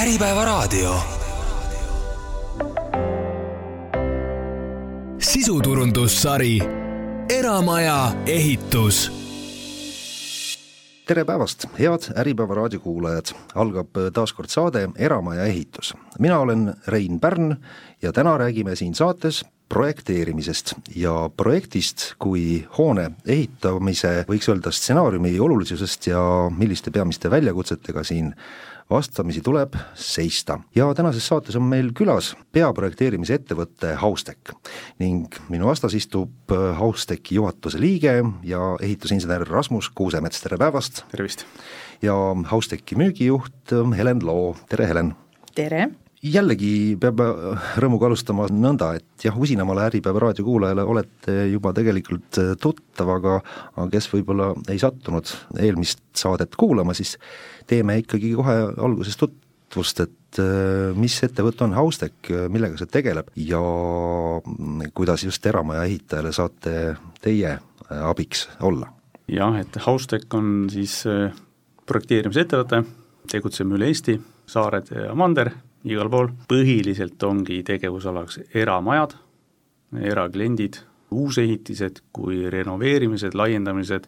Äripäevaraadio. sisuturundussari Eramaja ehitus tere päevast, head Äripäeva raadiokuulajad, algab taas kord saade Eramaja ehitus. mina olen Rein Pärn ja täna räägime siin saates projekteerimisest ja projektist kui hoone ehitamise, võiks öelda, stsenaariumi olulisusest ja milliste peamiste väljakutsetega siin vastamisi tuleb seista. ja tänases saates on meil külas peaprojekteerimise ettevõte Haustek ning minu vastas istub Hausteki juhatuse liige ja ehitusinsener Rasmus Kuusemets, tere päevast! tervist! ja Hausteki müügijuht Helen Loo, tere Helen! tere! jällegi peab rõõmuga alustama nõnda, et jah, usinamale Äripäeva raadiokuulajale olete juba tegelikult tuttav, aga aga kes võib-olla ei sattunud eelmist saadet kuulama, siis teeme ikkagi kohe alguses tutvust, et äh, mis ettevõte on Haustek, millega see tegeleb ja kuidas just eramaja ehitajale saate teie äh, abiks olla? jah, et Haustek on siis äh, projekteerimisettevõte, tegutseme üle Eesti, saared ja mander igal pool, põhiliselt ongi tegevusalaks eramajad, erakliendid, uusehitised kui renoveerimised, laiendamised,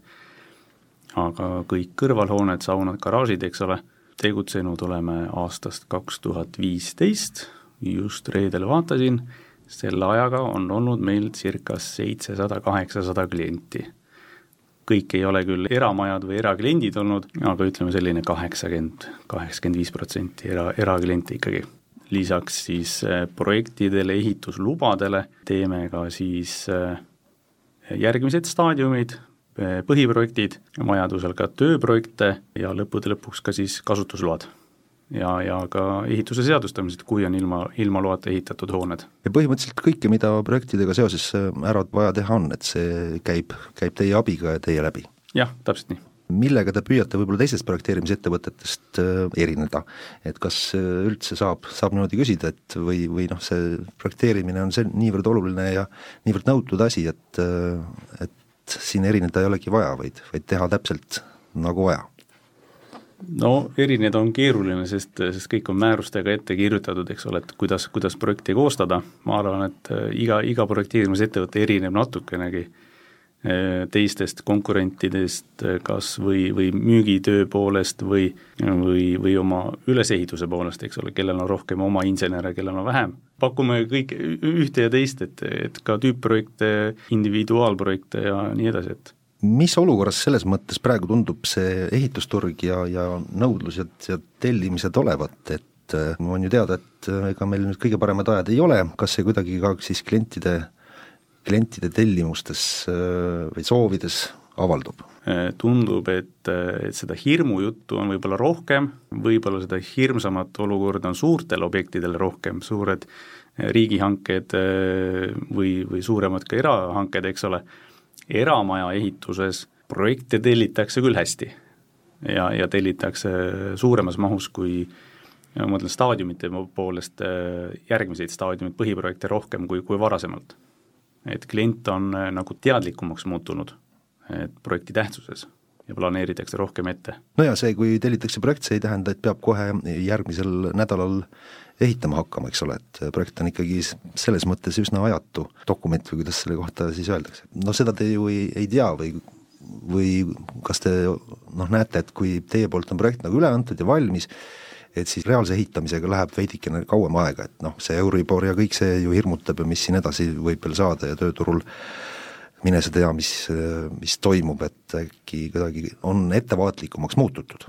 aga kõik kõrvalhooned, saunad, garaažid, eks ole, tegutsenud oleme aastast kaks tuhat viisteist, just reedel vaatasin, selle ajaga on olnud meil circa seitsesada, kaheksasada klienti kõik ei ole küll eramajad või erakliendid olnud, aga ütleme selline kaheksakümmend, kaheksakümmend viis protsenti era, erakliente ikkagi. lisaks siis äh, projektidele, ehituslubadele teeme ka siis äh, järgmised staadiumid, põhiprojektid, vajadusel ka tööprojekte ja lõppude lõpuks ka siis kasutusload ja, ja ka ehituse seadustamised, kui on ilma, ilma loata ehitatud hooned. ja põhimõtteliselt kõike, mida projektidega seoses äh, ära vaja teha on, et see käib, käib teie abiga ja teie läbi? jah, täpselt nii. millega te püüate võib-olla teistest projekteerimisettevõtetest äh, erineda, et kas üldse saab, saab niimoodi küsida, et või, või noh, see projekteerimine on see niivõrd oluline ja niivõrd nõutud asi, et et siin erineda ei olegi vaja, vaid, vaid teha täpselt nagu vaja. No erineda on keeruline, sest, sest kõik on määrustega ette kirjutatud, eks ole, et kuidas, kuidas projekti koostada, ma arvan, et äh, iga, iga projekteerimisettevõte erineb natukenegi teistest konkurentidest, äh, kas või, või müügitöö poolest või, või, või oma ülesehituse poolest, eks ole, kellel on rohkem oma insenere, kellel on vähem. pakume kõik ühte ja teist, et, et ka tüüpprojekte, individuaalprojekte ja nii edasi, et mis olukorras selles mõttes praegu tundub see ehitusturg ja, ja nõudlused ja tellimised olevat, et äh, on ju teada, et ega meil nüüd kõige paremad ajad ei ole, kas see kuidagi ka siis klientide, klientide tellimustes äh, või soovides avaldub? Tundub, et, et seda hirmujuttu on võib-olla rohkem, võib-olla seda hirmsamat olukorda on suurtel objektidel rohkem, suured riigihanked või, või suuremad ka erahanked, eks ole eramaja ehituses projekte tellitakse küll hästi ja, ja tellitakse suuremas mahus kui ma mõtlen staadiumite poolest järgmiseid staadiumeid, põhiprojekte rohkem kui, kui varasemalt. Et klient on nagu teadlikumaks muutunud, projekti tähtsuses ja planeeritakse rohkem ette. no ja see, kui tellitakse projekt, see ei tähenda, et peab kohe järgmisel nädalal ehitama hakkama, eks ole, et projekt on ikkagi selles mõttes üsna ajatu dokument või kuidas selle kohta siis öeldakse. no seda te ju ei, ei tea või või kas te noh, näete, et kui teie poolt on projekt nagu üle antud ja valmis, et siis reaalse ehitamisega läheb veidikene kauem aega, et noh, see Euribor ja kõik see ju hirmutab ja mis siin edasi võib veel saada ja tööturul mine sa tea, mis, mis toimub, et äkki kuidagi on ettevaatlikumaks muututud?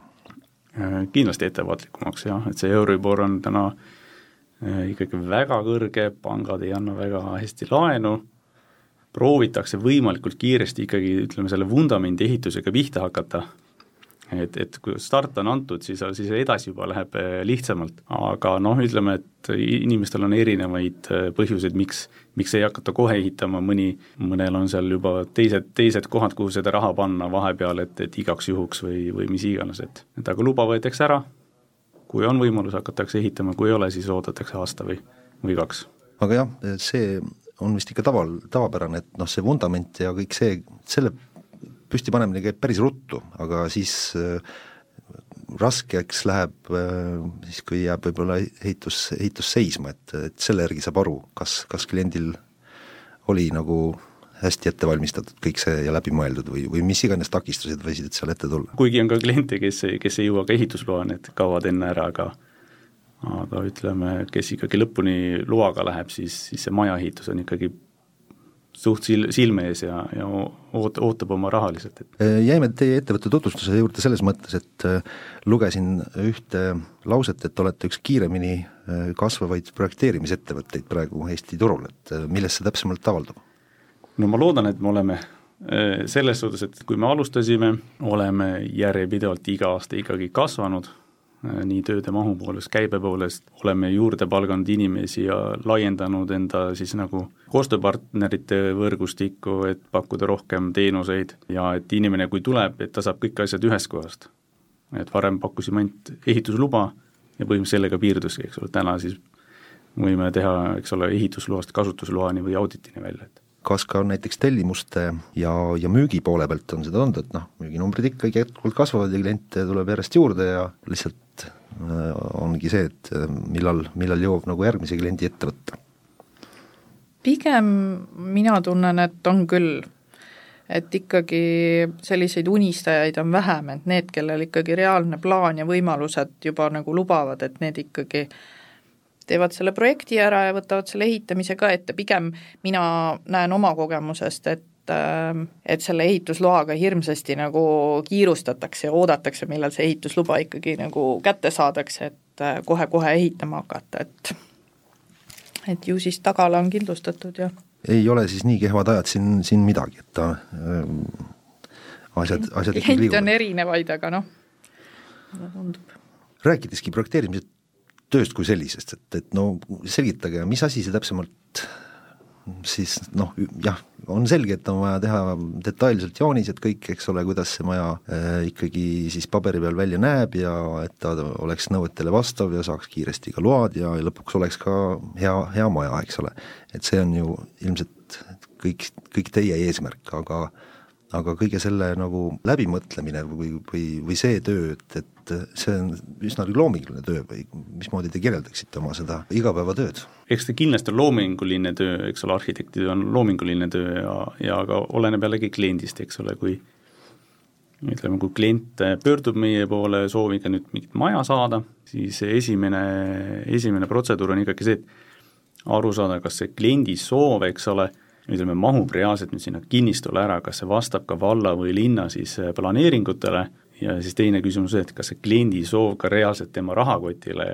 Kindlasti ettevaatlikumaks jah, et see Euribor on täna Äh, ikkagi väga kõrge, pangad ei anna väga hästi laenu, proovitakse võimalikult kiiresti ikkagi ütleme, selle vundamendi ehitusega pihta hakata, et, et kui start on antud, siis, siis edasi juba läheb äh, lihtsamalt, aga noh, ütleme, et inimestel on erinevaid äh, põhjuseid, miks, miks ei hakata kohe ehitama, mõni, mõnel on seal juba teised, teised kohad, kuhu seda raha panna vahepeal, et, et igaks juhuks või, või mis iganes, et et aga luba võetakse ära, kui on võimalus, hakatakse ehitama, kui ei ole, siis oodatakse aasta või, või kaks. aga jah, see on vist ikka taval, tavapärane, et noh, see vundament ja kõik see, selle püstipanemine käib päris ruttu, aga siis raskeks läheb siis, kui jääb võib-olla ehitus, ehitus seisma, et, et selle järgi saab aru, kas, kas kliendil oli nagu hästi ette valmistatud kõik see ja läbimõeldud või, või mis iganes takistused võisid seal ette tulla? kuigi on ka kliente, kes, kes ei jõua ka ehitusloani, et kaovad enne ära, aga aga ütleme, kes ikkagi lõpuni loaga läheb, siis, siis see majaehitus on ikkagi suht sil-, silme ees ja, ja oot-, ootab oma rahaliselt, et äh, jäime teie ettevõtte tutvustuse juurde selles mõttes, et äh, lugesin ühte lauset, et olete üks kiiremini äh, kasvavaid projekteerimisettevõtteid praegu Eesti turul, et milles see täpsemalt avaldub? no ma loodan, et me oleme selles suhtes, et kui me alustasime, oleme järjepidevalt iga aasta ikkagi kasvanud nii tööde mahu poolest, käibe poolest, oleme juurde palganud inimesi ja laiendanud enda siis nagu koostööpartnerite võrgustikku, et pakkuda rohkem teenuseid ja et inimene, kui tuleb, et ta saab kõik asjad ühest kohast. et varem pakkusime ainult ehitusluba ja põhimõtteliselt sellega piirduski, eks ole, täna siis võime teha, eks ole, ehitusloast kasutusloani või auditini välja, et kas ka näiteks tellimuste ja, ja müügi poole pealt on seda olnud, et noh, müüginumbrid ikkagi jätkuvalt kasvavad ja kliente tuleb järjest juurde ja lihtsalt äh, ongi see, et äh, millal, millal jõuab nagu järgmise kliendi ette võtta? pigem mina tunnen, et on küll, et ikkagi selliseid unistajaid on vähem, et need, kellel ikkagi reaalne plaan ja võimalused juba nagu lubavad, et need ikkagi äh, teevad selle projekti ära ja võtavad selle ehitamise ka ette, pigem mina näen oma kogemusest, et ähm, et selle ehitusloaga hirmsasti nagu kiirustatakse ja oodatakse, millal see ehitusluba ikkagi nagu kätte saadakse, et äh, kohe-kohe ehitama hakata, et et ju siis tagala on kindlustatud ja ei ole siis nii kehvad ajad siin, siin midagi, et ta äh, asjad, asjad ikkagi liiguvad. on erinevaid, aga noh, mulle tundub. rääkideski projekteerimise tööst kui sellisest, et, et no selgitage, mis asi see täpsemalt siis noh, jah, on selge, et on vaja teha detailselt joonised kõik, eks ole, kuidas see maja äh, ikkagi siis paberi peal välja näeb ja et ta oleks nõuetele vastav ja saaks kiiresti ka load ja, ja lõpuks oleks ka hea, hea maja, eks ole. et see on ju ilmselt kõik, kõik teie eesmärk, aga aga kõige selle nagu läbimõtlemine või, või, või see töö, et, et see on üsna loominguline töö või mismoodi te kirjeldaksite oma seda igapäevatööd? eks ta kindlasti on loominguline töö, eks ole, arhitektid on loominguline töö ja, ja ka oleneb jällegi kliendist, eks ole, kui ütleme, kui klient pöördub meie poole sooviga nüüd mingit maja saada, siis esimene, esimene protseduur on ikkagi see, et aru saada, kas see kliendi soov, eks ole, ütleme, mahub reaalselt nüüd sinna kinnistule ära, kas see vastab ka valla või linna siis äh, planeeringutele ja siis teine küsimus et kas see kliendi soov ka reaalselt tema rahakotile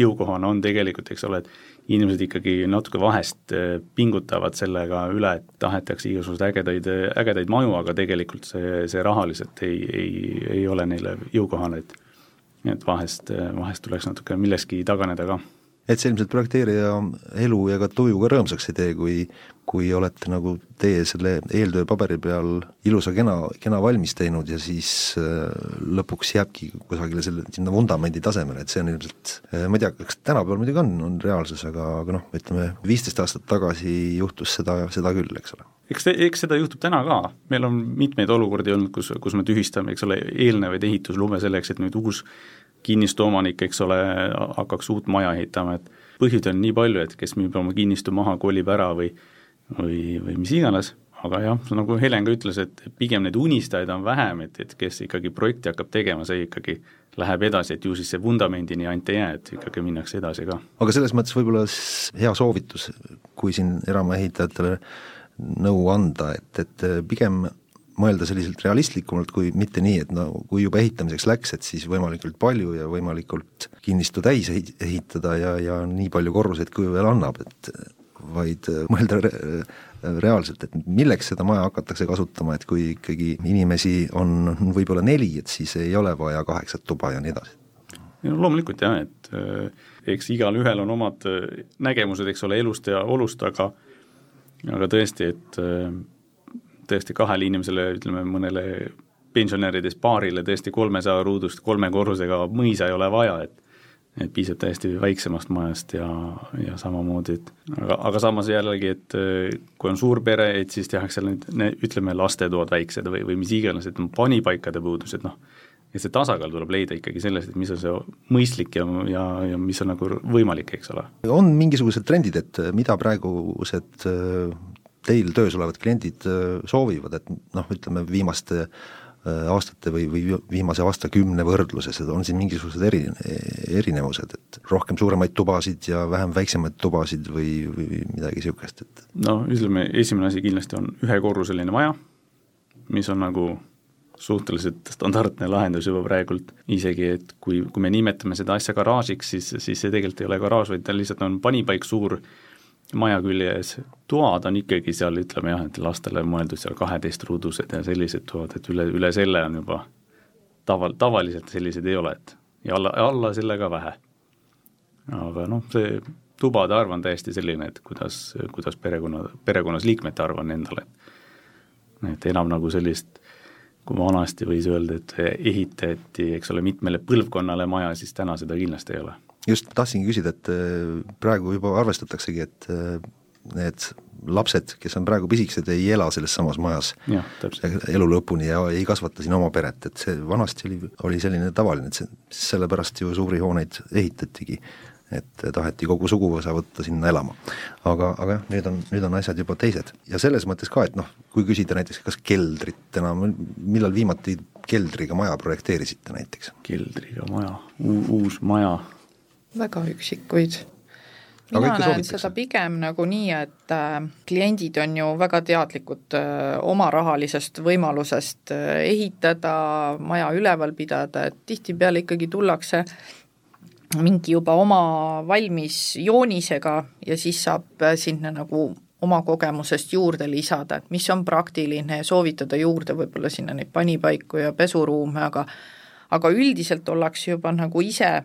jõukohane on tegelikult, eks ole, et inimesed ikkagi natuke vahest äh, pingutavad sellega üle, et tahetakse igasuguseid ägedaid, ägedaid maju, aga tegelikult see, see rahaliselt ei, ei, ei ole neile jõukohane, et et vahest, vahest tuleks natuke millestki taganeda ka. Et see ilmselt projekteerija elu ja ka tuju ka rõõmsaks ei tee, kui kui olete nagu teie selle eeltöö paberi peal ilusa kena, kena valmis teinud ja siis äh, lõpuks jääbki kusagile selle, sinna vundamendi tasemele, et see on ilmselt äh,, ma ei tea, kas tänapäeval muidugi on, on reaalsus, aga, aga noh, ütleme viisteist aastat tagasi juhtus seda, seda küll, eks ole. Eks, eks seda juhtub täna ka, meil on mitmeid olukordi olnud, kus, kus me tühistame, eks ole, eelnevaid ehituslube selleks, et nüüd uus kinnistu omanik, eks ole, hakkaks uut maja ehitama, et põhjuseid on nii palju, et kes müüb oma kinnistu maha, kolib ära või või, või mis iganes, aga jah, nagu Helen ka ütles, et pigem neid unistajaid on vähem, et, et kes ikkagi projekti hakkab tegema, see ikkagi läheb edasi, et ju siis see vundamendini ainult ei jää, et ikkagi minnakse edasi ka. aga selles mõttes võib-olla hea soovitus, kui siin eramaehitajatele nõu anda, et, et pigem mõelda selliselt realistlikumalt, kui mitte nii, et no kui juba ehitamiseks läks, et siis võimalikult palju ja võimalikult kinnistu täis ehitada ja, ja nii palju korruseid, kui veel annab, et vaid mõelda re reaalselt, et milleks seda maja hakatakse kasutama, et kui ikkagi inimesi on võib-olla neli, et siis ei ole vaja kaheksat tuba ja nii edasi. no loomulikult jah, et eks igalühel on omad nägemused, eks ole, elust ja olust, aga aga tõesti, et tõesti kahele inimesele, ütleme mõnele pensionäridest paarile tõesti kolmesaja ruudust kolme korrusega mõisa ei ole vaja, et et piisab täiesti väiksemast majast ja, ja samamoodi, et aga, aga samas jällegi, et kui on suur pere, et siis tehakse need, ütleme, lastetoad väiksed või, või mis iganes, et panipaikade puudus, et noh, ja see tasakaal tuleb leida ikkagi sellest, et mis on see mõistlik ja, ja, ja mis on nagu võimalik, eks ole. on mingisugused trendid, et mida praegused äh, teil töös olevad kliendid äh, soovivad, et noh, ütleme viimaste äh, aastate või, või viimase aastakümne võrdluses, et on siin mingisugused eri, erinevused, et rohkem suuremaid tubasid ja vähem väiksemaid tubasid või, või midagi niisugust, et no ütleme, esimene asi kindlasti on ühekorruseline maja, mis on nagu suhteliselt standardne lahendus juba praegult, isegi et kui, kui me nimetame seda asja garaažiks, siis, siis see tegelikult ei ole garaaž, vaid ta lihtsalt on panipaik suur maja küljes, toad on ikkagi seal, ütleme jah, et lastele mõeldud seal kaheteistruudused ja sellised toad, et üle, üle selle on juba taval, tavaliselt selliseid ei ole, et ja alla, alla selle ka vähe. aga noh, see tubade arv on täiesti selline, et kuidas, kuidas perekonna, perekonnas liikmete arv on endale, et enam nagu sellist kui vanasti võis öelda, et ehitati, eks ole, mitmele põlvkonnale maja, siis täna seda kindlasti ei ole. Just, tahtsingi küsida, et äh, praegu juba arvestataksegi, et äh, need lapsed, kes on praegu pisikesed, ei ela selles samas majas ja, elu lõpuni ja ei kasvata siin oma peret, et see vanasti oli, oli selline tavaline, et see, sellepärast ju suuri hooneid ehitatigi et taheti kogu suguvõsa võtta sinna elama. aga, aga jah, nüüd on, nüüd on asjad juba teised ja selles mõttes ka, et noh, kui küsida näiteks, kas keldrit enam, millal viimati keldriga maja projekteerisite näiteks? keldriga maja, uus maja? Väga üksikuid. Mina näen seda pigem nagu nii, et äh, kliendid on ju väga teadlikud äh, oma rahalisest võimalusest äh, ehitada, maja üleval pidada, et tihtipeale ikkagi tullakse mingi juba oma valmis joonisega ja siis saab sinna nagu oma kogemusest juurde lisada, et mis on praktiline ja soovitada juurde võib-olla sinna neid panipaiku ja pesuruume, aga aga üldiselt ollakse juba nagu ise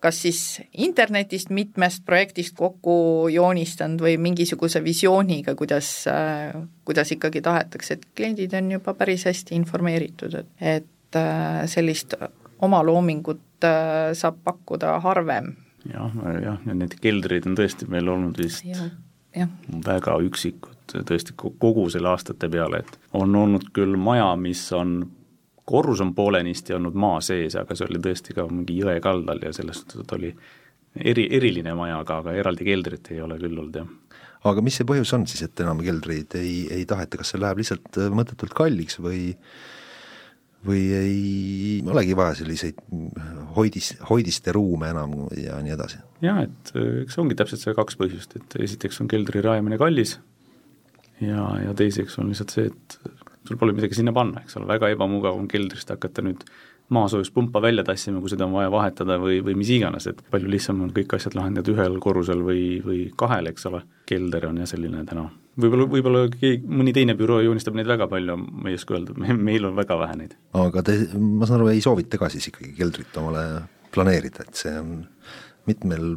kas siis internetist mitmest projektist kokku joonistanud või mingisuguse visiooniga, kuidas, äh, kuidas ikkagi tahetakse, et kliendid on juba päris hästi informeeritud, et, et äh, sellist oma loomingut äh, saab pakkuda harvem. jah, jah, need keldrid on tõesti meil olnud vist ja, ja. väga üksikud, tõesti kogu selle aastate peale, et on olnud küll maja, mis on korrus on poolenisti olnud maa sees, aga see oli tõesti ka mingi jõe kaldal ja selles suhtes, et oli eri, eriline maja, aga, aga eraldi keldrit ei ole küll olnud, jah aga mis see põhjus on siis, et enam keldreid ei, ei taheta, kas see läheb lihtsalt mõttetult kalliks või või ei olegi vaja selliseid hoidis, hoidiste ruume enam ja nii edasi? jah, et äh, eks ongi täpselt see kaks põhjust, et esiteks on keldri rajamine kallis ja, ja teiseks on lihtsalt see, et sul pole midagi sinna panna, eks ole, väga ebamugav on keldrist hakata nüüd maasoojuspumpa välja tassima, kui seda on vaja vahetada või, või mis iganes, et palju lihtsam on kõik asjad lahendada ühel korrusel või, või kahel, eks ole, kelder on jah selline täna võib-olla, võib-olla keegi, mõni teine büroo joonistab neid väga palju, ma ei oska öelda, meil on väga vähe neid. aga te, ma saan aru, ei soovita ka siis ikkagi keldrit omale planeerida, et see on mitmel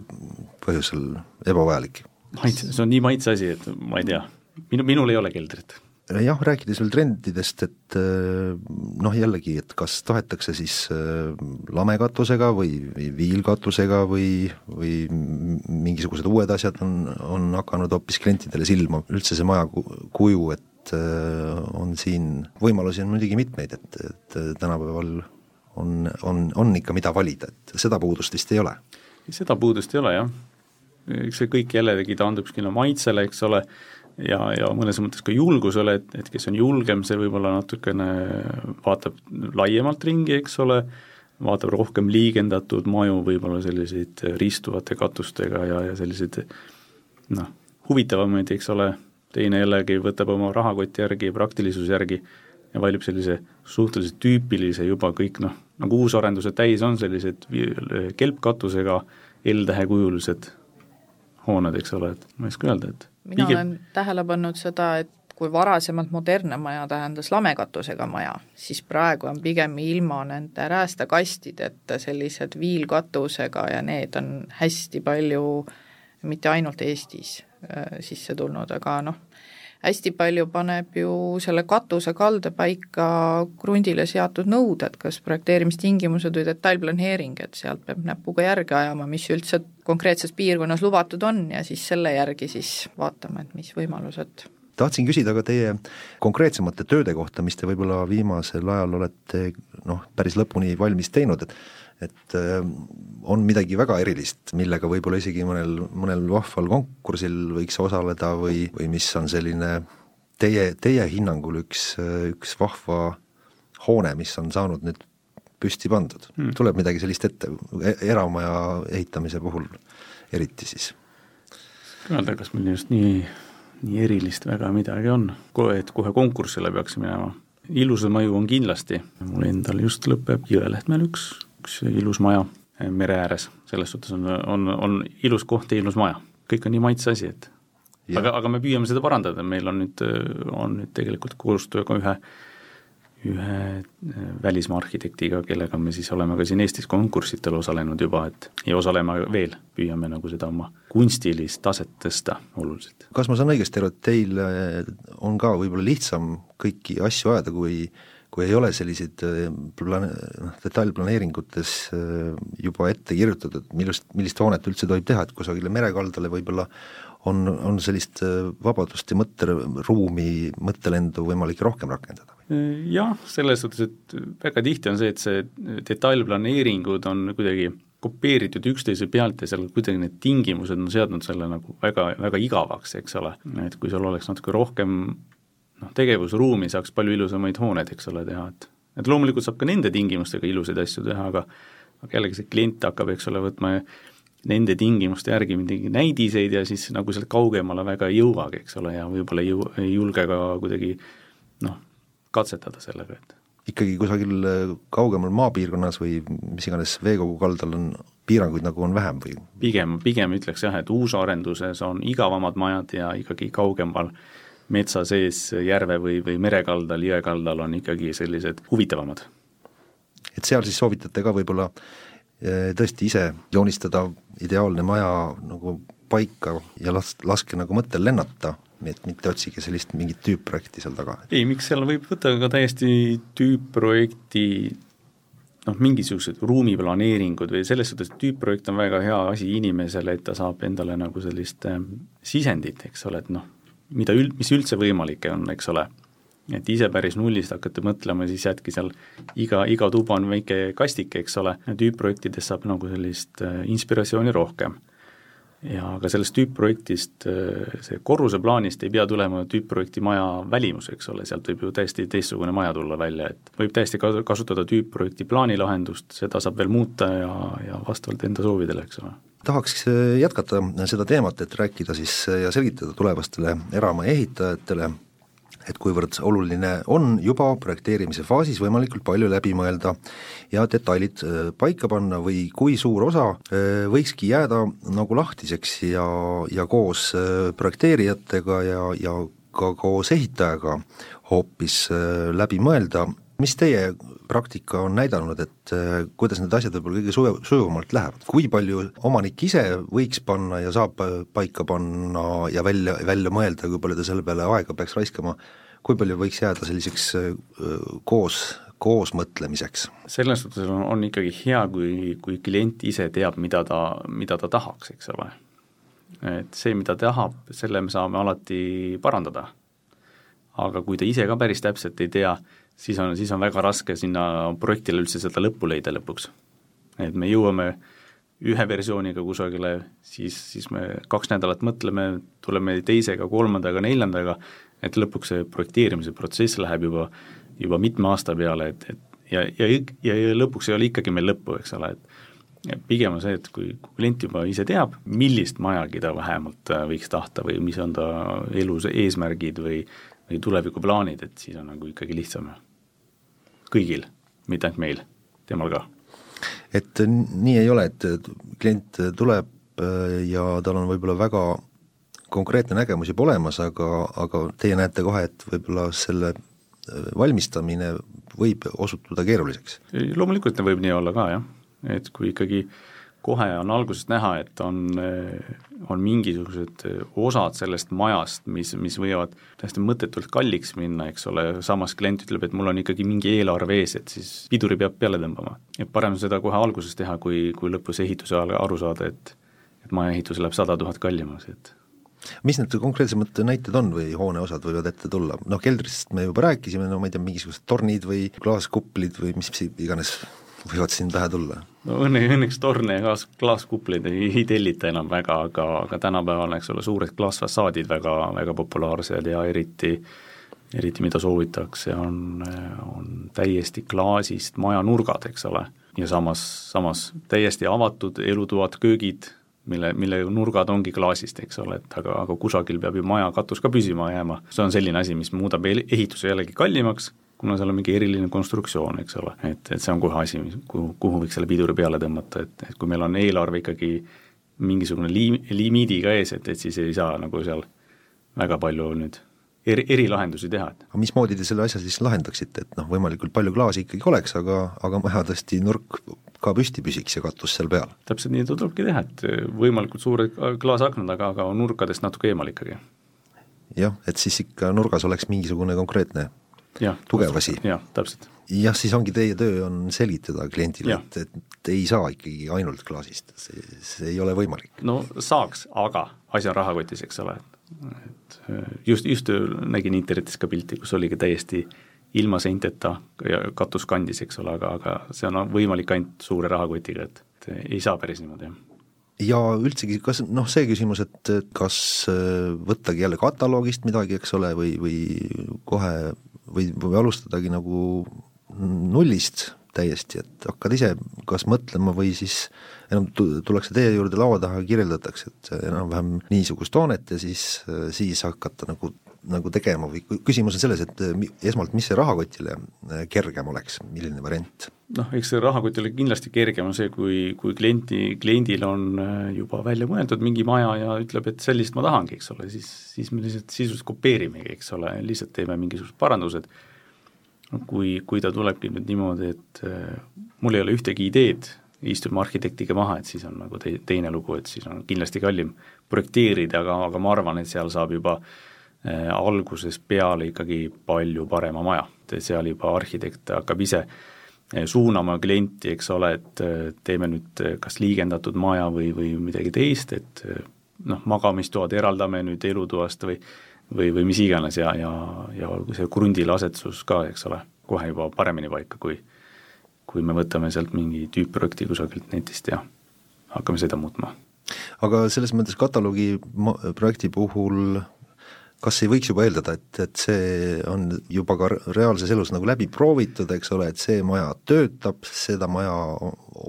põhjusel ebavajalik? maitse, see on nii maitse asi, et ma ei tea, minu, minul ei ole keldrit jah, rääkides veel trendidest, et äh, noh, jällegi, et kas tahetakse siis äh, lamekatusega või, või viilkatusega või, või mingisugused uued asjad on, on hakanud hoopis klientidele silma, üldse see maja kuju, et äh, on siin, võimalusi on muidugi mitmeid, et, et tänapäeval on, on, on ikka, mida valida, et seda puudust vist ei ole? seda puudust ei ole jah, eks see kõik jällegi taandub sinna maitsele, eks ole, ja, ja mõnes mõttes ka julgusele, et, et kes on julgem, see võib-olla natukene vaatab laiemalt ringi, eks ole, vaatab rohkem liigendatud maju, võib-olla selliseid ristuvate katustega ja, ja selliseid noh, huvitavamaid, eks ole, teine jällegi võtab oma rahakoti järgi, praktilisuse järgi ja valib sellise suhteliselt tüüpilise juba kõik noh, nagu uusarendused täis on, sellised kelpkatusega L-tähekujulised hooned, eks ole, et ma ei oska öelda, et mina Pigem... olen tähele pannud seda, et kui varasemalt modernne maja tähendas lamekatusega maja, siis praegu on pigem ilma nende räästakastideta sellised viilkatusega ja need on hästi palju mitte ainult Eestis äh, sisse tulnud, aga noh, hästi palju paneb ju selle katuse kaldepaika krundile seatud nõuded, kas projekteerimistingimused või detailplaneering, et sealt peab näpuga järge ajama, mis üldse konkreetses piirkonnas lubatud on ja siis selle järgi siis vaatama, et mis võimalused tahtsin küsida ka teie konkreetsemate tööde kohta, mis te võib-olla viimasel ajal olete noh, päris lõpuni valmis teinud, et et äh, on midagi väga erilist, millega võib-olla isegi mõnel, mõnel vahval konkursil võiks osaleda või, või mis on selline teie, teie hinnangul üks, üks vahva hoone, mis on saanud nüüd püsti pandud hmm., tuleb midagi sellist ette, e-, eramaja ehitamise puhul eriti siis? öelda, kas meil just nii nii erilist väga midagi on, et kohe konkursile peaks minema. ilusam maju on kindlasti, mul endal just lõpeb Jõelähtmel üks, üks ilus maja eh, mere ääres, selles suhtes on, on, on ilus koht ja ilus maja, kõik on nii maitse asi, et. Ja. aga, aga me püüame seda parandada, meil on nüüd, on nüüd tegelikult koostööga ühe ühe äh, välismaa arhitektiga, kellega me siis oleme ka siin Eestis konkurssitel osalenud juba, et ja osaleme veel, püüame nagu seda oma kunstilist taset tõsta oluliselt. kas ma saan õigesti aru, et teil äh, on ka võib-olla lihtsam kõiki asju ajada, kui kui ei ole selliseid äh, plaan-, noh, detailplaneeringutes juba ette kirjutatud, millist, millist hoonet üldse tohib teha, et kusagile merekaldale võib-olla on, on sellist vabadust ja mõtteruumi, mõttelendu võimalik rohkem rakendada? jah, selles suhtes, et väga tihti on see, et see detailplaneeringud on kuidagi kopeeritud üksteise pealt ja seal kuidagi need tingimused on seadnud selle nagu väga, väga igavaks, eks ole, et kui seal oleks natuke rohkem noh, tegevusruumi, saaks palju ilusamaid hooneid, eks ole, teha, et et loomulikult saab ka nende tingimustega ilusaid asju teha, aga aga jällegi see klient hakkab, eks ole, võtma nende tingimuste järgi mingeid näidiseid ja siis nagu sealt kaugemale väga ei jõuagi, eks ole, ja võib-olla ei jõu-, ei julge ka kuidagi noh, katsetada sellega, et ikkagi kusagil äh, kaugemal maapiirkonnas või mis iganes veekogu kaldal on piiranguid nagu on vähem või? pigem, pigem ütleks jah, et uusarenduses on igavamad majad ja ikkagi kaugemal metsa sees järve või, või merekaldal, jõekaldal on ikkagi sellised huvitavamad. et seal siis soovitate ka võib-olla äh, tõesti ise joonistada ideaalne maja nagu paika ja las-, laske nagu mõttel lennata et mitte otsige sellist mingit tüüpprojekti seal taga. ei, miks seal võib võtta ka täiesti tüüpprojekti noh, mingisugused ruumiplaneeringud või selles suhtes, et tüüpprojekt on väga hea asi inimesele, et ta saab endale nagu sellist äh, sisendit, eks ole, et noh, mida üld-, mis üldse võimalik on, eks ole. et ise päris nullist hakkate mõtlema, siis jätke seal iga, iga tuba on väike kastike, eks ole, tüüpprojektides saab nagu sellist äh, inspiratsiooni rohkem ja ka sellest tüüpprojektist, äh, see korruse plaanist ei pea tulema tüüpprojekti maja välimus, eks ole, sealt võib ju täiesti teistsugune maja tulla välja, et võib täiesti kasutada tüüpprojekti plaanilahendust, seda saab veel muuta ja, ja vastavalt enda soovidele, eks ole. Tahaks äh, jätkata seda teemat, et rääkida siis ja selgitada tulevastele eramaja ehitajatele, et kuivõrd oluline on juba projekteerimise faasis võimalikult palju läbi mõelda ja detailid äh, paika panna või kui suur osa äh, võikski jääda nagu lahtiseks ja, ja koos äh, projekteerijatega ja, ja ka koos ehitajaga hoopis läbi mõelda, mis teie praktika on näidanud, et kuidas need asjad võib-olla kõige suju-, sujuvamalt lähevad, kui palju omanik ise võiks panna ja saab paika panna ja välja, välja mõelda, kui palju ta selle peale aega peaks raiskama, kui palju võiks jääda selliseks koos, koosmõtlemiseks? selles suhtes on, on ikkagi hea, kui, kui klient ise teab, mida ta, mida ta tahaks, eks ole. et see, mida tahab, selle me saame alati parandada. aga kui ta ise ka päris täpselt ei tea, siis on, siis on väga raske sinna projektile üldse seda lõppu leida lõpuks. et me jõuame ühe versiooniga kusagile, siis, siis me kaks nädalat mõtleme, tuleme teisega, kolmandaga, neljandaga, et lõpuks see projekteerimise protsess läheb juba, juba mitme aasta peale, et, et ja, ja, ja, lõpuks ei ole ikkagi meil lõppu, eks ole, et pigem on see, et kui klient juba ise teab, millist majagi ta vähemalt äh, võiks tahta või mis on ta elus eesmärgid või, või tulevikuplaanid, et siis on nagu ikkagi lihtsam kõigil, mitte ainult meil, temal ka. et nii ei ole, et klient tuleb äh, ja tal on võib-olla väga konkreetne nägemus juba olemas, aga, aga teie näete kohe, et võib-olla selle äh, valmistamine võib osutuda keeruliseks? loomulikult võib nii olla ka jah, et kui ikkagi kohe on algusest näha, et on, äh, on mingisugused osad sellest majast, mis, mis võivad täiesti mõttetult kalliks minna, eks ole, samas klient ütleb, et mul on ikkagi mingi eelarve ees, et siis piduri peab peale tõmbama. et parem seda kohe alguses teha, kui, kui lõpus ehituse ajal aru saada, et et maja ehitus läheb sada tuhat kallimaks, et mis need konkreetsemad näited on või hooneosad võivad ette tulla, noh keldrist me juba rääkisime, no ma ei tea, mingisugused tornid või klaaskuplid või mis iganes võivad siin pähe tulla? no õnne, õnneks torne ja klaas, klaaskupleid ei, ei tellita enam väga, aga, aga tänapäeval, eks ole, suured klaasfassaadid väga, väga populaarsed ja eriti eriti mida soovitakse, on, on täiesti klaasist majanurgad, eks ole, ja samas, samas täiesti avatud elutoad, köögid, mille, mille nurgad ongi klaasist, eks ole, et aga, aga kusagil peab ju maja katus ka püsima jääma. see on selline asi, mis muudab ehituse jällegi kallimaks, kuna seal on mingi eriline konstruktsioon, eks ole, et, et see on kohe asi, kuhu, kuhu võiks selle piduri peale tõmmata, et, et kui meil on eelarve ikkagi mingisugune liim-, limiidiga ees, et, et siis ei saa nagu seal väga palju nüüd eri, erilahendusi teha. aga mismoodi te selle asja siis lahendaksite, et noh, võimalikult palju klaasi ikkagi oleks, aga, aga maja tõesti nurk ka püsti püsiks ja katus seal peal? täpselt nii tulebki teha, et võimalikult suured klaasaknad, aga, aga nurkadest natuke eemal ikkagi. jah, et siis ikka nurgas oleks mingisugune konkreetne tugev asi. jah, täpselt. jah, siis ongi teie töö on selgitada kliendile, et, et ei saa ikkagi ainult klaasist, see, see ei ole võimalik. no saaks, aga asi on rahakotis, eks ole, et just, just nägin internetis ka pilti, kus oligi täiesti ilma seinteta ja katus kandis, eks ole, aga, aga see on võimalik ainult suure rahakotiga, et, et ei saa päris niimoodi, jah ja üldsegi, kas noh, see küsimus, et kas võttagi jälle kataloogist midagi, eks ole, või, või kohe või, või alustadagi nagu nullist täiesti, et hakkad ise kas mõtlema või siis enam tullakse teie juurde laua taha ja kirjeldatakse, et enam-vähem niisugust hoonet ja siis, siis hakata nagu, nagu tegema või küsimus on selles, et esmalt, mis see rahakotile kergem oleks, milline variant? noh, eks see rahakotile kindlasti kergem on see, kui, kui klienti, kliendil on juba välja mõeldud mingi maja ja ütleb, et sellist ma tahangi, eks ole, siis, siis me lihtsalt sisuliselt kopeerimegi, eks ole, lihtsalt teeme mingisugused parandused kui, kui ta tulebki nüüd niimoodi, et äh, mul ei ole ühtegi ideed, istume arhitektiga maha, et siis on nagu te-, teine lugu, et siis on kindlasti kallim projekteerida, aga, aga ma arvan, et seal saab juba äh, algusest peale ikkagi palju parema maja, et seal juba arhitekt hakkab ise äh, suunama klienti, eks ole, et äh, teeme nüüd kas liigendatud maja või, või midagi teist, et noh, magamistoad eraldame nüüd elutoast või või, või mis iganes ja, ja, ja olgu see krundile asetus ka, eks ole, kohe juba paremini paika, kui kui me võtame sealt mingi tüüpprojekti kusagilt netist ja hakkame seda muutma. aga selles mõttes kataloogi projekti puhul kas ei võiks juba eeldada, et, et see on juba ka reaalses elus nagu läbi proovitud, eks ole, et see maja töötab, seda maja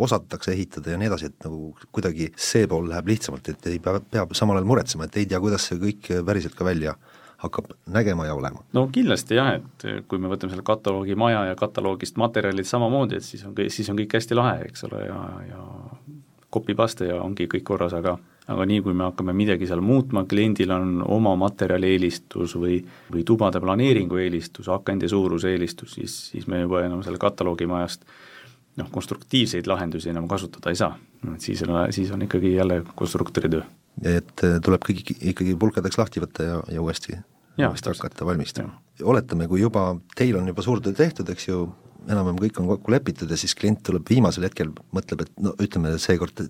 osatakse ehitada ja nii edasi, et nagu kuidagi see pool läheb lihtsamalt, et ei pea, peab samal ajal muretsema, et ei tea, kuidas see kõik päriselt ka välja hakkab nägema ja olema. no kindlasti jah, et kui me võtame selle kataloogi maja ja kataloogist materjalid samamoodi, et siis on, siis on kõik hästi lahe, eks ole, ja, ja copy-paste ja ongi kõik korras, aga aga nii, kui me hakkame midagi seal muutma, kliendil on oma materjali eelistus või, või tubade planeeringu eelistus, akende suuruse eelistus, siis, siis me juba enam selle kataloogimajast noh, konstruktiivseid lahendusi enam kasutada ei saa. et siis on, siis on ikkagi jälle konstruktori töö. et tuleb kõik ikkagi pulkadeks lahti võtta ja, ja uuesti, uuesti hakata valmistama. oletame, kui juba, teil on juba suur töö tehtud, eks ju, enam-vähem kõik on kokku lepitud ja siis klient tuleb viimasel hetkel, mõtleb, et no ütleme, seekord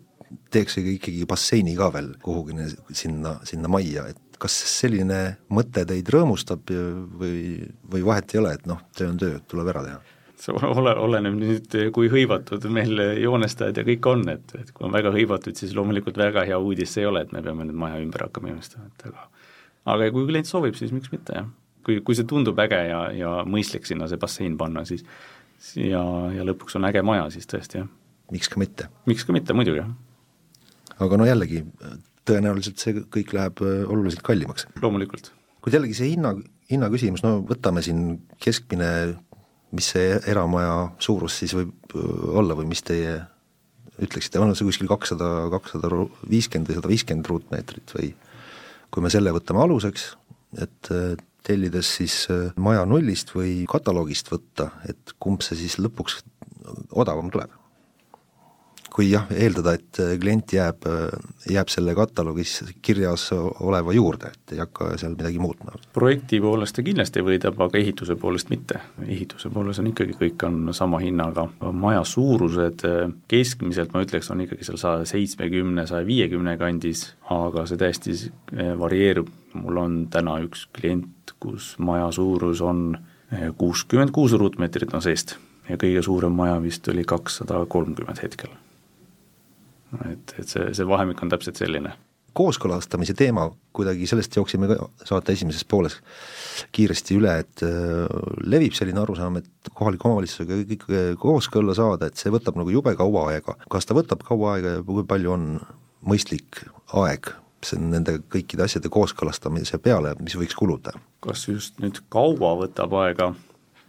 teeks ikkagi basseini ka veel kuhugi sinna, sinna majja, et kas selline mõte teid rõõmustab või, või vahet ei ole, et noh, töö on töö, tuleb ära teha? see ole, oleneb nüüd, kui hõivatud meil joonestajad ja kõik on, et, et kui on väga hõivatud, siis loomulikult väga hea uudis see ei ole, et me peame nüüd maja ümber hakkama joonestama, et aga aga kui klient soovib, siis miks mitte, jah. kui, kui see tundub äge ja, ja mõistlik sinna see bassein panna, siis ja, ja lõpuks on äge maja, siis tõesti, jah. miks ka mitte? miks ka mitte, muidugi, jah aga no jällegi, tõenäoliselt see kõik läheb äh, oluliselt kallimaks. loomulikult. kuid jällegi see hinna, hinna küsimus, no võtame siin keskmine, mis see eramaja suurus siis võib äh, olla või mis teie ütleksite, on see kuskil kakssada, kakssada viiskümmend või sada viiskümmend ruutmeetrit või kui me selle võtame aluseks, et äh, tellides siis maja nullist või kataloogist võtta, et kumb see siis lõpuks odavam tuleb? Kui jah, eeldada, et klient jääb, jääb selle kataloogis kirjas oleva juurde, et ei hakka seal midagi muutma? projekti poolest ta kindlasti võidab, aga ehituse poolest mitte. ehituse poolest on ikkagi, kõik on sama hinnaga, maja suurused keskmiselt ma ütleks, on ikkagi seal saja seitsmekümne, saja viiekümne kandis, aga see täiesti varieerub, mul on täna üks klient, kus maja suurus on kuuskümmend kuus ruutmeetrit on seest ja kõige suurem maja vist oli kakssada kolmkümmend hetkel. Et, et see, see vahemik on täpselt selline. kooskõlastamise teema, kuidagi sellest jooksime ka saate esimeses pooles kiiresti üle, et äh, levib selline arusaam, et kohaliku omavalitsusega kõik kooskõlla saada, et see võtab nagu jube kaua aega. kas ta võtab kaua aega ja kui palju on mõistlik aeg see on nende kõikide asjade kooskõlastamise peale, mis võiks kuluda? kas just nüüd kaua võtab aega,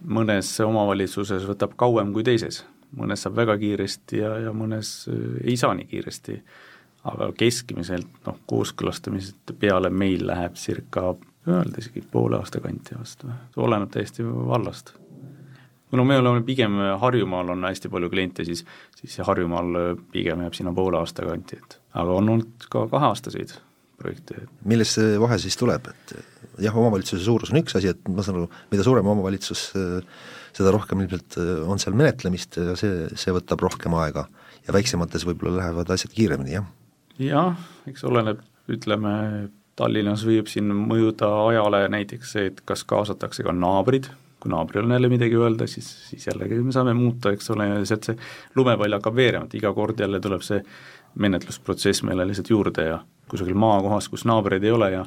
mõnes omavalitsuses võtab kauem kui teises, mõnes saab väga kiiresti ja, ja mõnes äh, ei saa nii kiiresti. aga keskmiselt noh, kooskõlastamised peale meil läheb circa öelda isegi poole aasta kanti vast oleneb täiesti vallast. kuna me oleme pigem Harjumaal on hästi palju kliente, siis, siis Harjumaal pigem jääb sinna poole aasta kanti, et aga on olnud ka kaheaastaseid projekte. millest see vahe siis tuleb, et jah, omavalitsuse suurus on üks asi, et ma saan aru, mida suurem omavalitsus, seda rohkem ilmselt on seal menetlemist ja see, see võtab rohkem aega. ja väiksemates võib-olla lähevad asjad kiiremini, jah? jah, eks oleneb, ütleme, Tallinnas võib siin mõjuda ajale näiteks see, et kas kaasatakse ka naabrid, kui naabril on jälle midagi öelda, siis, siis jällegi me saame muuta, eks ole, ja sealt see lumepall hakkab veerema, et iga kord jälle tuleb see menetlusprotsess meile lihtsalt juurde ja kusagil maakohas, kus naabreid ei ole ja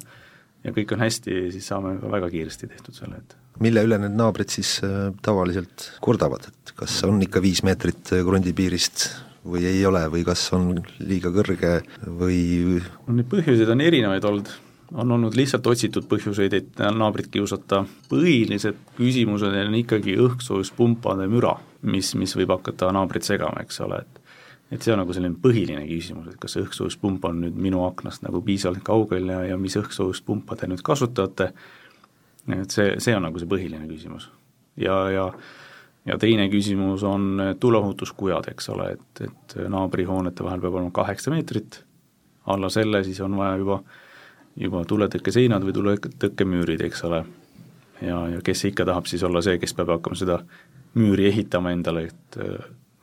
ja kõik on hästi, siis saame väga kiiresti tehtud selle, et mille üle need naabrid siis äh, tavaliselt kurdavad, et kas on ikka viis meetrit krundi-piirist või ei ole või kas on liiga kõrge või no neid põhjuseid on erinevaid olnud, on olnud lihtsalt otsitud põhjuseid, et naabrit kiusata, põhilised küsimused on ikkagi õhkssoojuspumpade müra, mis, mis võib hakata naabrit segama, eks ole, et et see on nagu selline põhiline küsimus, et kas õhksoojuspump on nüüd minu aknast nagu piisavalt kaugel ja, ja mis õhksoojuspumpa te nüüd kasutate, et see, see on nagu see põhiline küsimus. ja, ja ja teine küsimus on tuleohutuskujad, eks ole, et, et naabrihoonete vahel peab olema kaheksa meetrit, alla selle siis on vaja juba, juba tuletõkkeseinad või tuletõkkemüürid, eks ole. ja, ja kes ikka tahab siis olla see, kes peab hakkama seda müüri ehitama endale, et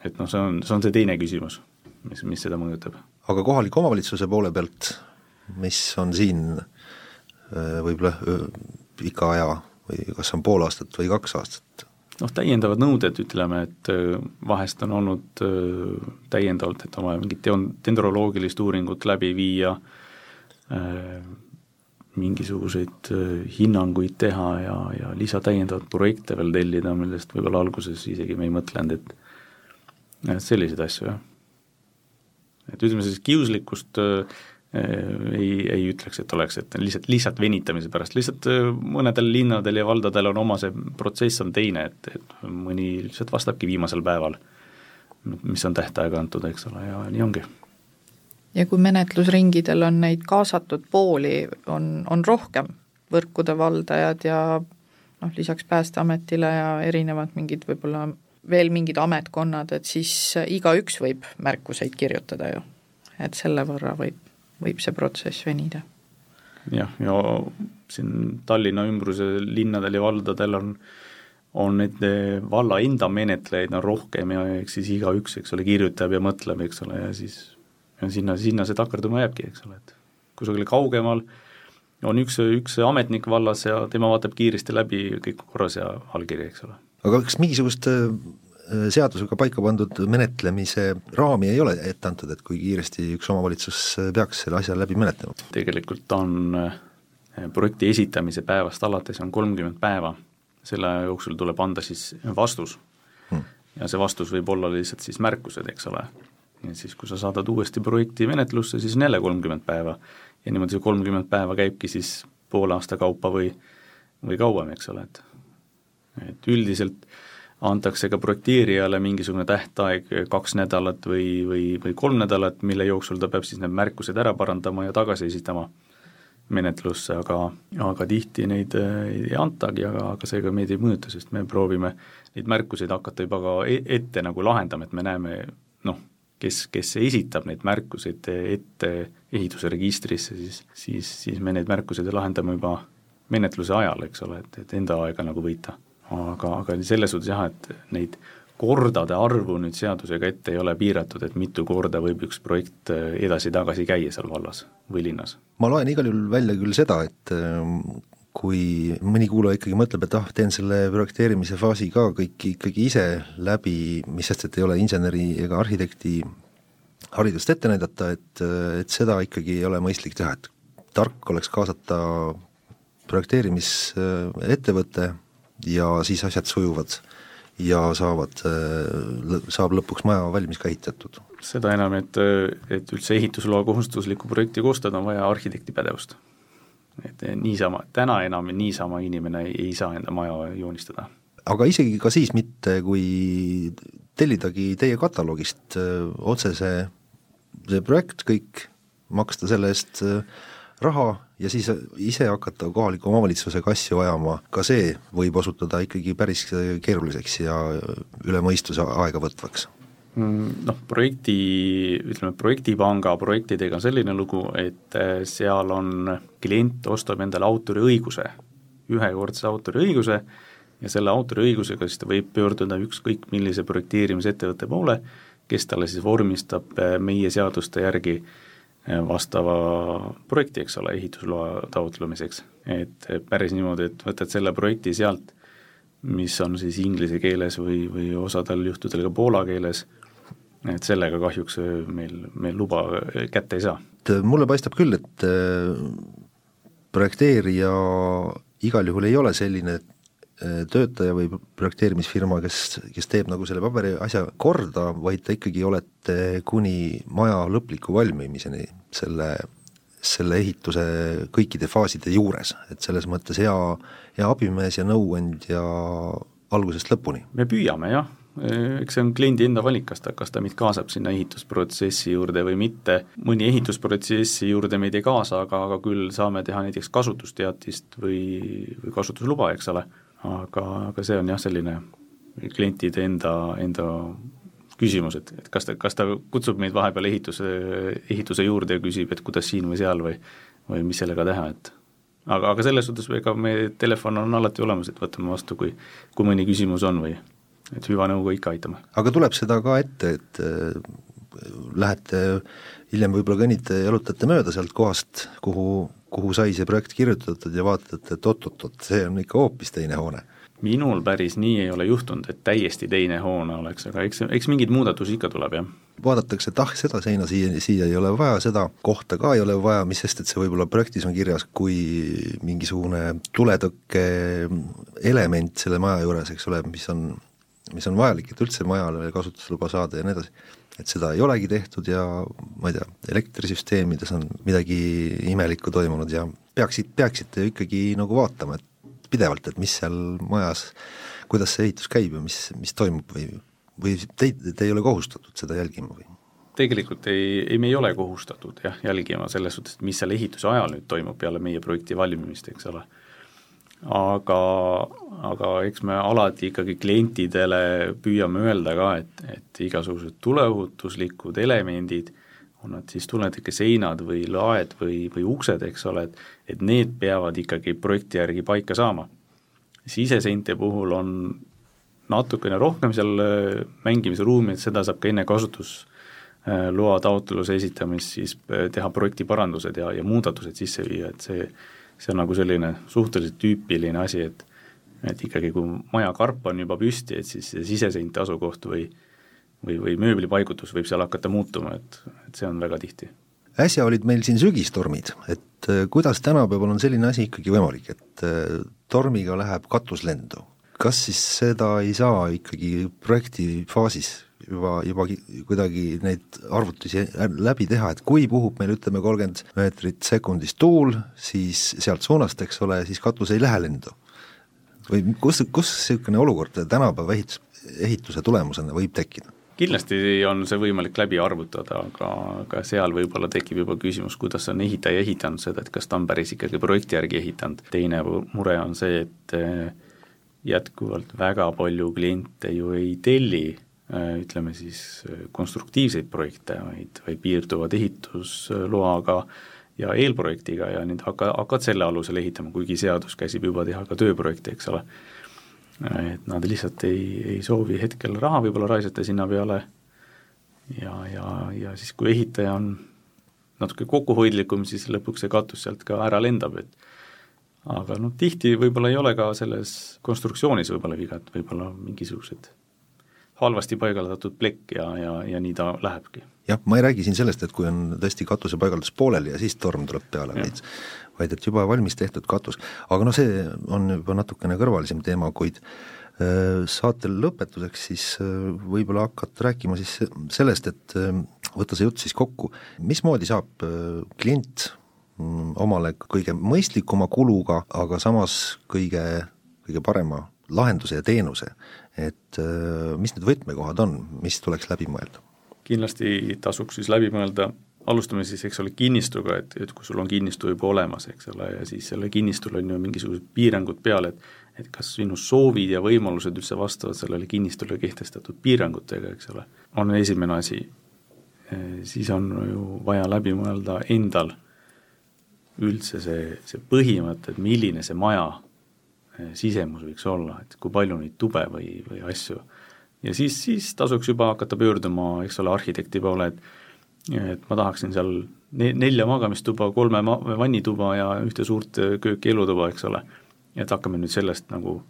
et noh, see on, see on see teine küsimus, mis, mis seda mõjutab. aga kohaliku omavalitsuse poole pealt, mis on siin äh, võib-olla pika aja või kas on pool aastat või kaks aastat? noh, täiendavad nõuded, ütleme, et äh, vahest on olnud äh, täiendavalt, et on vaja mingit dendroloogilist uuringut läbi viia, mingisuguseid hinnanguid teha ja, ja lisatäiendavaid projekte veel tellida, millest võib-olla alguses isegi me ei mõtlenud, et et selliseid asju, jah. et ütleme siis kiuslikkust äh, ei, ei ütleks, et oleks, et lihtsalt, lihtsalt venitamise pärast, lihtsalt äh, mõnedel linnadel ja valdadel on oma see protsess on teine, et, et mõni lihtsalt vastabki viimasel päeval, mis on tähtaega antud, eks ole, ja nii ongi. ja kui menetlusringidel on neid kaasatud pooli, on, on rohkem, võrkude valdajad ja noh, lisaks Päästeametile ja erinevad mingid võib-olla veel mingid ametkonnad, et siis igaüks võib märkuseid kirjutada ju. et selle võrra võib, võib see protsess venida. jah, ja siin Tallinna ümbruse linnadel ja valdadel on on neid valla enda menetlejaid on rohkem ja eks siis igaüks, eks ole, kirjutab ja mõtleb, eks ole, ja siis ja sinna, sinna see takerduma jääbki, eks ole, et kusagil kaugemal on üks, üks ametnik vallas ja tema vaatab kiiresti läbi, kõik korras ja allkiri, eks ole aga kas mingisugust äh, seadusega paika pandud menetlemise raami ei ole ette antud, et kui kiiresti üks omavalitsus äh, peaks selle asja läbi menetlema? tegelikult on äh, projekti esitamise päevast alates on kolmkümmend päeva, selle aja jooksul tuleb anda siis vastus hmm. ja see vastus võib olla lihtsalt siis märkused, eks ole. ja siis, kui sa saadad uuesti projekti menetlusse, siis on jälle kolmkümmend päeva ja niimoodi see kolmkümmend päeva käibki siis poole aasta kaupa või, või kauem, eks ole, et et üldiselt antakse ka projekteerijale mingisugune tähtaeg, kaks nädalat või, või, või kolm nädalat, mille jooksul ta peab siis need märkused ära parandama ja tagasi esitama menetlusse, aga, aga tihti neid äh, ei antagi, aga, aga seega meid ei mõjuta, sest me proovime neid märkuseid hakata juba ka e-, ette nagu lahendama, et me näeme noh, kes, kes esitab neid märkuseid ette ehituse registrisse, siis, siis, siis me need märkused lahendame juba menetluse ajal, eks ole, et, et enda aega nagu võita. Aga, aga selles suhtes jah, et neid kordade arvu nüüd seadusega ette ei ole piiratud, et mitu korda võib üks projekt edasi-tagasi käia seal vallas või linnas? ma loen igal juhul välja küll seda, et ähm, kui mõni kuulaja ikkagi mõtleb, et ah, teen selle projekteerimise faasi ka kõik ikkagi ise läbi, mis sest, et ei ole inseneri ega arhitekti haridust ette näidata, et, et seda ikkagi ei ole mõistlik teha, et tark oleks kaasata projekteerimisettevõte ja siis asjad sujuvad ja saavad, saab lõpuks maja valmis ka ehitatud. seda enam, et, et üldse ehitusloa kohustuslikku projekti koostada, on vaja arhitekti pädevust. et niisama, täna enam niisama inimene ei, saa enda maja joonistada. aga isegi ka siis mitte, kui tellidagi teie kataloogist öö, otse see, see projekt kõik, maksta selle eest öö, raha ja siis ise hakata kohaliku omavalitsusega asju ajama, ka see võib osutuda ikkagi päris keeruliseks ja üle mõistuse aega võtvaks. Mm, noh, projekti, ütleme projektipanga projektidega on selline lugu, et eh, seal on, klient ostab endale autoriõiguse, ühekordse autoriõiguse ja selle autoriõigusega siis ta võib pöörduda ükskõik millise projekteerimisettevõtte poole, kes talle siis vormistab eh, meie seaduste järgi äh, vastava projekti, eks ole, ehitusloa taotlemiseks. et päris niimoodi, et võtad selle projekti sealt, mis on siis inglise keeles või, või osadel juhtudel ka poola keeles, et sellega kahjuks meil, meil luba kätte ei saa. et mulle paistab küll, et projekteerija igal juhul ei ole selline Äh, töötaja või projekteerimisfirma, kes, kes teeb nagu selle paberi asja korda, vaid te ikkagi olete kuni maja lõpliku valmimiseni selle, selle ehituse kõikide faaside juures, et selles mõttes hea, hea abimees ja nõuandja algusest lõpuni. me püüame jah, eks see on kliendi enda valik, kas ta, kas ta meid kaasab sinna ehitusprotsessi juurde või mitte, mõni ehitusprotsessi juurde meid ei kaasa, aga, aga küll saame teha näiteks kasutusteatist või, või kasutusluba, eks ole aga, aga see on jah, selline klientide enda, enda küsimus, et, et kas ta, kas ta kutsub meid vahepeal ehituse, ehituse juurde ja küsib, et kuidas siin või seal või või mis sellega teha, et aga, aga selles suhtes ega meie telefon on alati olemas, et võtame vastu, kui kui mõni küsimus on või et hüva nõuga ikka aitame. aga tuleb seda ka ette, et äh, lähete hiljem võib-olla kõnnite, jalutate mööda sealt kohast, kuhu kuhu sai see projekt kirjutatud ja vaatate, et oot-oot-oot, see on ikka hoopis teine hoone? minul päris nii ei ole juhtunud, et täiesti teine hoone oleks, aga eks, eks mingeid muudatusi ikka tuleb, jah. vaadatakse, et ah, seda seina siia, siia ei ole vaja, seda kohta ka ei ole vaja, mis sest, et see võib-olla projektis on kirjas kui mingisugune tuletõkke element selle maja juures, eks ole, mis on, mis on vajalik, et üldse majale kasutusluba saada ja nii edasi et seda ei olegi tehtud ja ma ei tea, elektrisüsteemides on midagi imelikku toimunud ja peaksid, peaksite ikkagi nagu vaatama, et pidevalt, et mis seal majas, kuidas see ehitus käib ja mis, mis toimub või, või te, te ei ole kohustatud seda jälgima või? tegelikult ei, ei, me ei ole kohustatud jah, jälgima selles suhtes, et mis seal ehituse ajal nüüd toimub peale meie projekti valmimist, eks ole aga, aga eks me alati ikkagi klientidele püüame öelda ka, et, et igasugused tuleohutuslikud elemendid, on nad siis tuletõkke seinad või laed või, või uksed, eks ole, et et need peavad ikkagi projekti järgi paika saama. siseseinte puhul on natukene rohkem seal äh, mängimisruumi, et seda saab ka enne kasutusloa taotluse esitamist siis äh, teha projektiparandused ja, ja muudatused sisse viia, et see see on nagu selline suhteliselt tüüpiline asi, et et ikkagi, kui majakarp on juba püsti, et siis see siseseinte asukoht või või, või mööblipaigutus võib seal hakata muutuma, et, et see on väga tihti. äsja olid meil siin sügistormid, et äh, kuidas tänapäeval on selline asi ikkagi võimalik, et äh, tormiga läheb katus lendu? kas siis seda ei saa ikkagi projekti faasis juba, juba kuidagi neid arvutusi läbi teha, et kui puhub meil ütleme kolmkümmend meetrit sekundis tuul, siis sealt suunast, eks ole, siis katus ei lähe lendu. või kus, kus niisugune olukord tänapäeva ehitus, ehituse tulemusena võib tekkida? kindlasti on see võimalik läbi arvutada, aga, aga seal võib-olla tekib juba küsimus, kuidas on ehitaja ehitanud seda, et kas ta on päris ikkagi projekti järgi ehitanud, teine mure on see, et jätkuvalt väga palju kliente ju ei telli ütleme siis konstruktiivseid projekte, vaid, vaid piirduvad ehitusloaga ja eelprojektiga ja nüüd hakka, hakkad selle alusel ehitama, kuigi seadus käsib juba teha ka tööprojekte, eks ole. et nad lihtsalt ei, ei soovi hetkel raha võib-olla raisata sinna peale ja, ja, ja siis, kui ehitaja on natuke kokkuhoidlikum, siis lõpuks see katus sealt ka ära lendab, et aga noh, tihti võib-olla ei ole ka selles konstruktsioonis võib-olla viga, et võib-olla mingisugused halvasti paigaldatud plekk ja, ja, ja nii ta lähebki. jah, ma ei räägi siin sellest, et kui on tõesti katuse paigaldus pooleli ja siis torm tuleb peale, vaid vaid et juba valmis tehtud katus. aga noh, see on juba natukene kõrvalisem teema, kuid äh, saate lõpetuseks siis äh, võib-olla hakata rääkima siis sellest, et äh, võtta see jutt siis kokku, mismoodi saab klient mm, omale kõige mõistlikuma kuluga, aga samas kõige, kõige parema lahenduse ja teenuse, et äh, mis need võtmekohad on, mis tuleks läbi mõelda? kindlasti tasuks siis läbi mõelda, alustame siis, eks ole, kinnistuga, et, et kui sul on kinnistu juba olemas, eks ole, ja siis selle kinnistul on ju mingisugused piirangud peal, et et kas sinu soovid ja võimalused üldse vastavad sellele kinnistule kehtestatud piirangutega, eks ole, on esimene asi. siis on ju vaja läbi mõelda endal üldse see, see põhimõte, et milline see maja sisemus võiks olla, et kui palju neid tube või, või asju. ja siis, siis tasuks juba hakata pöörduma, eks ole, arhitekti poole, et et ma tahaksin seal ne-, nelja magamistuba, kolme ma-, vannituba ja ühte suurt kööki elutuba, eks ole. et hakkame nüüd sellest nagu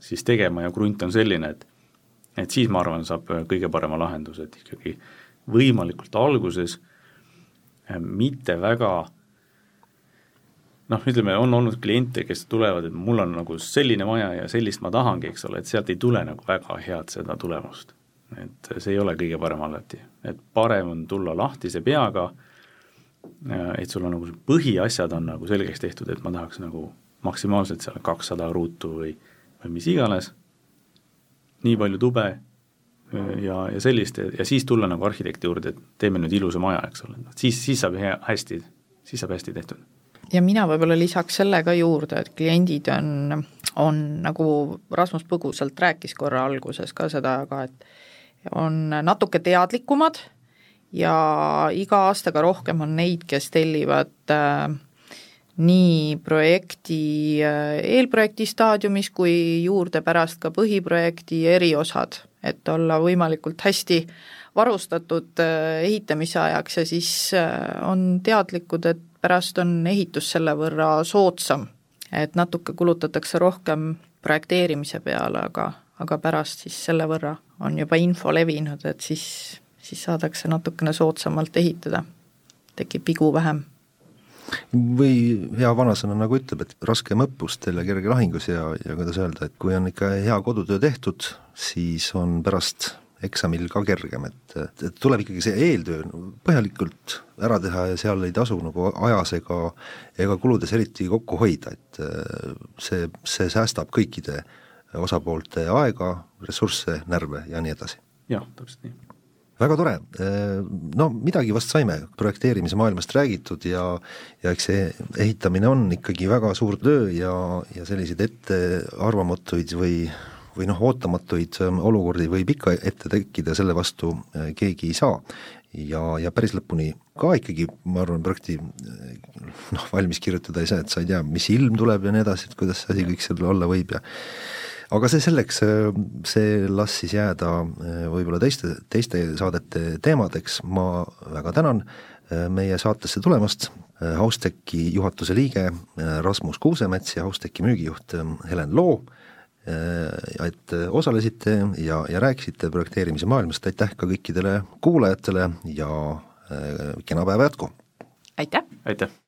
siis tegema ja krunt on selline, et et siis ma arvan, saab kõige parema lahenduse, et ikkagi võimalikult alguses eh, mitte väga noh, ütleme, on olnud kliente, kes tulevad, et mul on nagu selline maja ja sellist ma tahangi, eks ole, et sealt ei tule nagu väga head seda tulemust. et see ei ole kõige parem alati, et parem on tulla lahtise peaga, et sul on nagu põhiasjad on nagu selgeks tehtud, et ma tahaks nagu maksimaalselt seal kakssada ruutu või, või mis iganes, nii palju tube ja, ja sellist ja, siis tulla nagu arhitekti juurde, et teeme nüüd ilusa maja, eks ole, siis, siis saab hea, hästi, siis saab hästi tehtud ja mina võib-olla lisaks selle ka juurde, et kliendid on, on nagu Rasmus põgusalt rääkis korra alguses ka seda, aga et on natuke teadlikumad ja iga aastaga rohkem on neid, kes tellivad äh, nii projekti äh, eelprojekti staadiumis kui juurde pärast ka põhiprojekti eriosad, et olla võimalikult hästi varustatud äh, ehitamise ajaks ja siis äh, on teadlikud, et pärast on ehitus selle võrra soodsam, et natuke kulutatakse rohkem projekteerimise peale, aga, aga pärast siis selle võrra on juba info levinud, et siis, siis saadakse natukene soodsamalt ehitada, tekib vigu vähem. Või hea vanasõna nagu ütleb, et raskem õppus teile kerge lahingus ja, ja kuidas öelda, et kui on ikka hea kodutöö tehtud, siis on pärast eksamil ka kergem, et, et tuleb ikkagi see eeltöö põhjalikult ära teha ja seal ei tasu nagu ajas ega ega kuludes eriti kokku hoida, et äh, see, see säästab kõikide osapoolte aega, ressursse, närve ja nii edasi. jah, täpselt nii väga tore, äh, no midagi vast saime projekteerimise maailmast räägitud ja ja eks see ehitamine on ikkagi väga suur töö ja, ja selliseid ettearvamatuid või või noh, ootamatuid ähm, olukordi võib ikka ette tekkida, selle vastu äh, keegi ei saa. ja, ja päris lõpuni ka ikkagi, ma arvan, projekti äh, noh, valmis kirjutada ei saa, et sa ei tea, mis ilm tuleb ja nii edasi, et kuidas see asi kõik seal olla võib ja aga see selleks, äh, see las siis jääda võib-olla teiste, teiste saadete teemadeks, ma väga tänan meie saatesse tulemast, Hausteki juhatuse liige Rasmus Kuusemets ja Hausteki müügijuht Helen Loo et osalesite ja, ja rääkisite projekteerimise maailmast, aitäh ka kõikidele kuulajatele ja äh, kena päeva jätku! aitäh! aitäh!